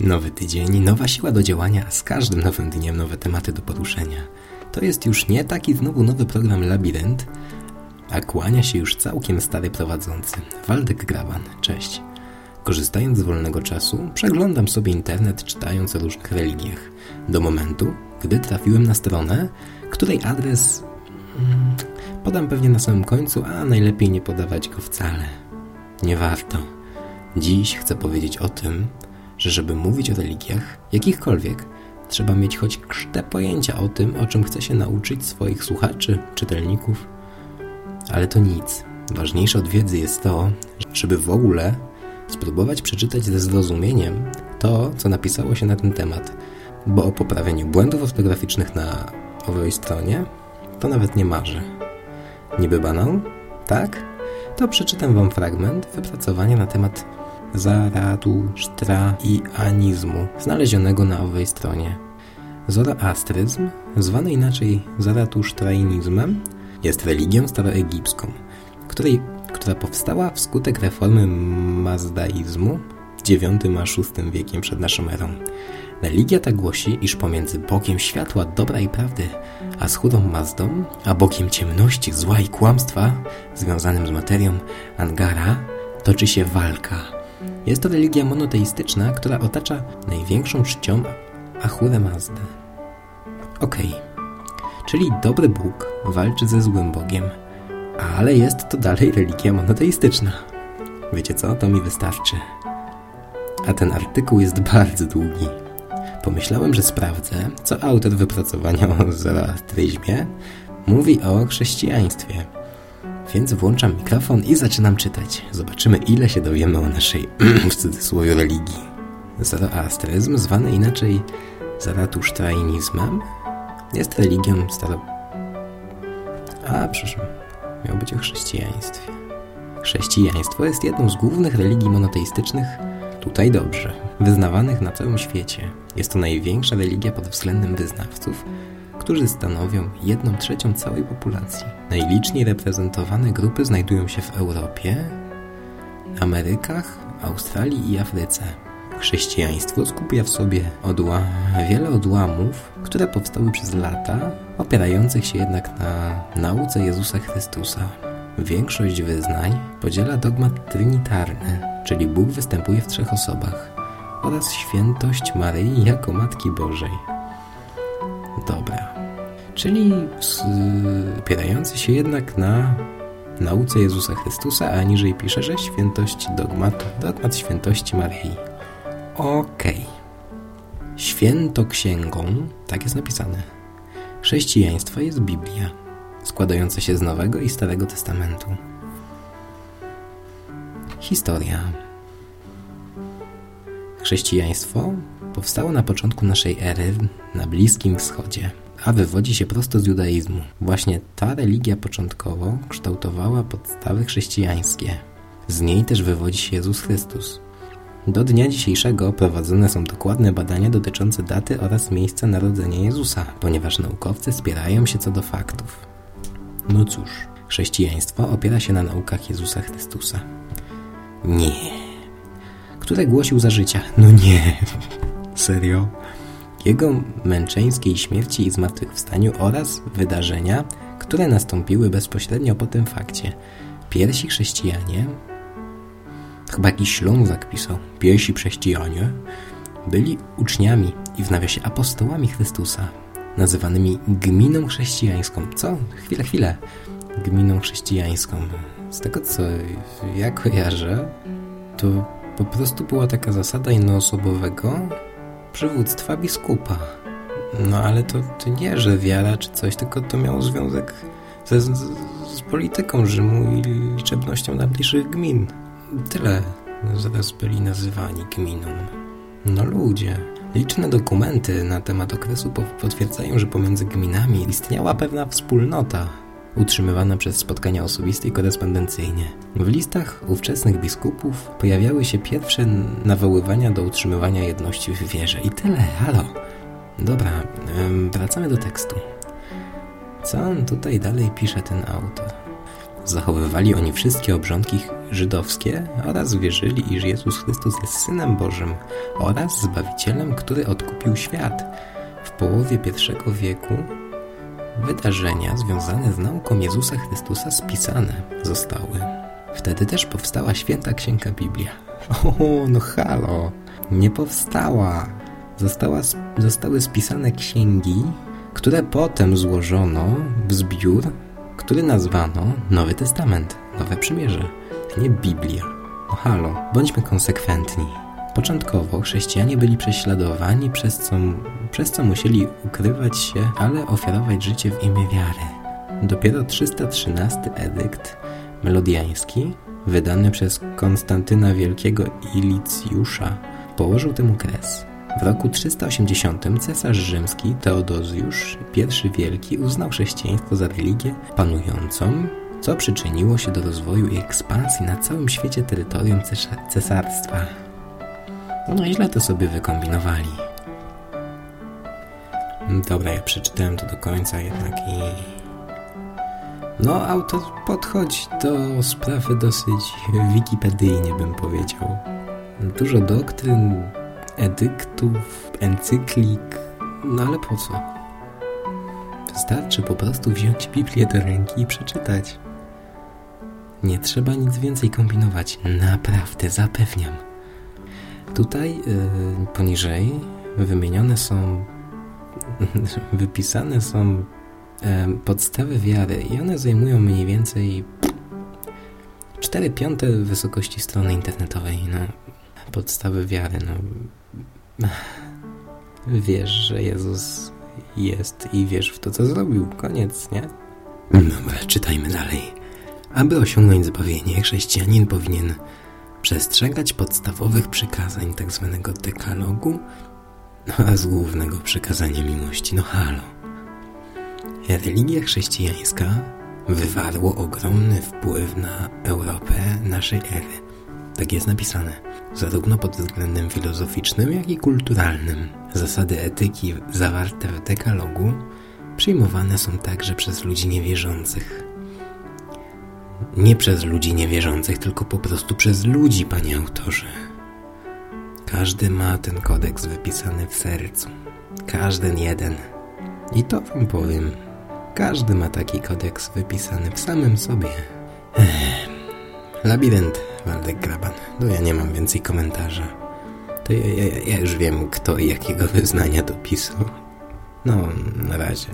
Nowy tydzień, nowa siła do działania, a z każdym nowym dniem nowe tematy do poruszenia. To jest już nie taki znowu nowy program Labirynt, a kłania się już całkiem stary prowadzący, Waldek Graban. Cześć. Korzystając z wolnego czasu, przeglądam sobie internet czytając o różnych religiach. Do momentu, gdy trafiłem na stronę, której adres hmm, podam pewnie na samym końcu, a najlepiej nie podawać go wcale. Nie warto. Dziś chcę powiedzieć o tym, że żeby mówić o religiach, jakichkolwiek, trzeba mieć choć krzte pojęcia o tym, o czym chce się nauczyć swoich słuchaczy, czytelników. Ale to nic. Ważniejsze od wiedzy jest to, żeby w ogóle spróbować przeczytać ze zrozumieniem to, co napisało się na ten temat, bo o poprawieniu błędów ortograficznych na owej stronie to nawet nie marzę. Niby banał? Tak? To przeczytam Wam fragment wypracowania na temat Zaratusztraianizmu, znalezionego na owej stronie. Zoroastryzm, zwany inaczej Zaratusztrainizmem, jest religią staroegipską, której, która powstała wskutek reformy mazdaizmu w IX a VI wiekiem przed naszą erą. Religia ta głosi, iż pomiędzy Bogiem światła, dobra i prawdy, a schódą Mazdą, a Bogiem ciemności, zła i kłamstwa, związanym z materią Angara, toczy się walka jest to religia monoteistyczna, która otacza największą czcią Ahurę Mazdę. Okej, okay. czyli dobry Bóg walczy ze złym Bogiem, ale jest to dalej religia monoteistyczna. Wiecie co? To mi wystarczy. A ten artykuł jest bardzo długi. Pomyślałem, że sprawdzę, co autor wypracowania o zoroastryzmie mówi o chrześcijaństwie. Więc włączam mikrofon i zaczynam czytać. Zobaczymy, ile się dowiemy o naszej, w cudzysłowie, religii. Zoroastryzm, zwany inaczej zaratusztrainizmem, jest religią staro... A, przepraszam, miał być o chrześcijaństwie. Chrześcijaństwo jest jedną z głównych religii monoteistycznych, tutaj dobrze, wyznawanych na całym świecie. Jest to największa religia pod względem wyznawców, którzy stanowią jedną trzecią całej populacji. Najliczniej reprezentowane grupy znajdują się w Europie, Amerykach, Australii i Afryce. Chrześcijaństwo skupia w sobie odła wiele odłamów, które powstały przez lata, opierających się jednak na nauce Jezusa Chrystusa. Większość wyznań podziela dogmat trinitarny, czyli Bóg występuje w trzech osobach, oraz świętość Maryi jako Matki Bożej. Dobra. Czyli opierający się jednak na nauce Jezusa Chrystusa, a niżej pisze, że świętość dogmatu, dogmat świętości Maryi. Okej. Okay. Świętoksięgą, tak jest napisane, chrześcijaństwa jest Biblia, składająca się z Nowego i Starego Testamentu. Historia. Chrześcijaństwo powstało na początku naszej ery na Bliskim Wschodzie, a wywodzi się prosto z judaizmu. Właśnie ta religia początkowo kształtowała podstawy chrześcijańskie. Z niej też wywodzi się Jezus Chrystus. Do dnia dzisiejszego prowadzone są dokładne badania dotyczące daty oraz miejsca narodzenia Jezusa, ponieważ naukowcy spierają się co do faktów. No cóż, chrześcijaństwo opiera się na naukach Jezusa Chrystusa. Nie. Które głosił za życia? No nie. Serio? Jego męczeńskiej śmierci i zmartwychwstaniu oraz wydarzenia, które nastąpiły bezpośrednio po tym fakcie. Pierwsi chrześcijanie, chyba jakiś Ślązak pisał, pierwsi chrześcijanie byli uczniami i w nawiasie apostołami Chrystusa, nazywanymi gminą chrześcijańską. Co? Chwilę, chwilę. Gminą chrześcijańską. Z tego, co ja kojarzę, to po prostu była taka zasada jednoosobowego przywództwa biskupa. No ale to, to nie, że wiara czy coś, tylko to miało związek ze, z, z polityką Rzymu i liczebnością najbliższych gmin. Tyle zaraz byli nazywani gminą. No ludzie. Liczne dokumenty na temat okresu potwierdzają, że pomiędzy gminami istniała pewna wspólnota, utrzymywana przez spotkania osobiste i korespondencyjnie. W listach ówczesnych biskupów pojawiały się pierwsze nawoływania do utrzymywania jedności w wierze. I tyle, halo. Dobra, wracamy do tekstu. Co tutaj dalej pisze, ten autor? Zachowywali oni wszystkie obrządki żydowskie oraz wierzyli, iż Jezus Chrystus jest Synem Bożym oraz Zbawicielem, który odkupił świat. W połowie I wieku wydarzenia związane z nauką Jezusa Chrystusa spisane zostały. Wtedy też powstała święta księga Biblia. O, no halo! Nie powstała! Została, zostały spisane księgi, które potem złożono w zbiór, który nazwano Nowy Testament, Nowe Przymierze, nie Biblia. No halo, bądźmy konsekwentni. Początkowo chrześcijanie byli prześladowani, przez co, przez co musieli ukrywać się, ale ofiarować życie w imię wiary. Dopiero 313 edykt melodiański, wydany przez Konstantyna Wielkiego i Licjusza, położył temu kres. W roku 380 cesarz rzymski Teodozjusz I Wielki uznał chrześcijaństwo za religię panującą, co przyczyniło się do rozwoju i ekspansji na całym świecie terytorium cesarstwa. No źle to sobie wykombinowali. Dobra, ja przeczytałem to do końca jednak i... No, autor podchodzi do sprawy dosyć wikipedyjnie, bym powiedział. Dużo doktryn, edyktów, encyklik, no ale po co? Wystarczy po prostu wziąć Biblię do ręki i przeczytać. Nie trzeba nic więcej kombinować, naprawdę, zapewniam. Tutaj yy, poniżej wymienione są, wypisane są yy, podstawy wiary i one zajmują mniej więcej 4 piąte wysokości strony internetowej. No, podstawy wiary, no wiesz, że Jezus jest i wiesz w to, co zrobił. Koniec, nie? Dobra, czytajmy dalej. Aby osiągnąć zbawienie, chrześcijanin powinien przestrzegać podstawowych przykazań tzw. Tak dekalogu oraz głównego przykazania miłości. No halo. Religia chrześcijańska wywarło ogromny wpływ na Europę naszej ery. Tak jest napisane. Zarówno pod względem filozoficznym, jak i kulturalnym. Zasady etyki zawarte w dekalogu przyjmowane są także przez ludzi niewierzących. Nie przez ludzi niewierzących, tylko po prostu przez ludzi, panie autorze. Każdy ma ten kodeks wypisany w sercu. Każdy jeden. I to wam powiem. Każdy ma taki kodeks wypisany w samym sobie. Ech. Labirynt, Waldek Graban. No ja nie mam więcej komentarza. To ja, ja, ja już wiem, kto i jakiego wyznania dopisał. No, na razie.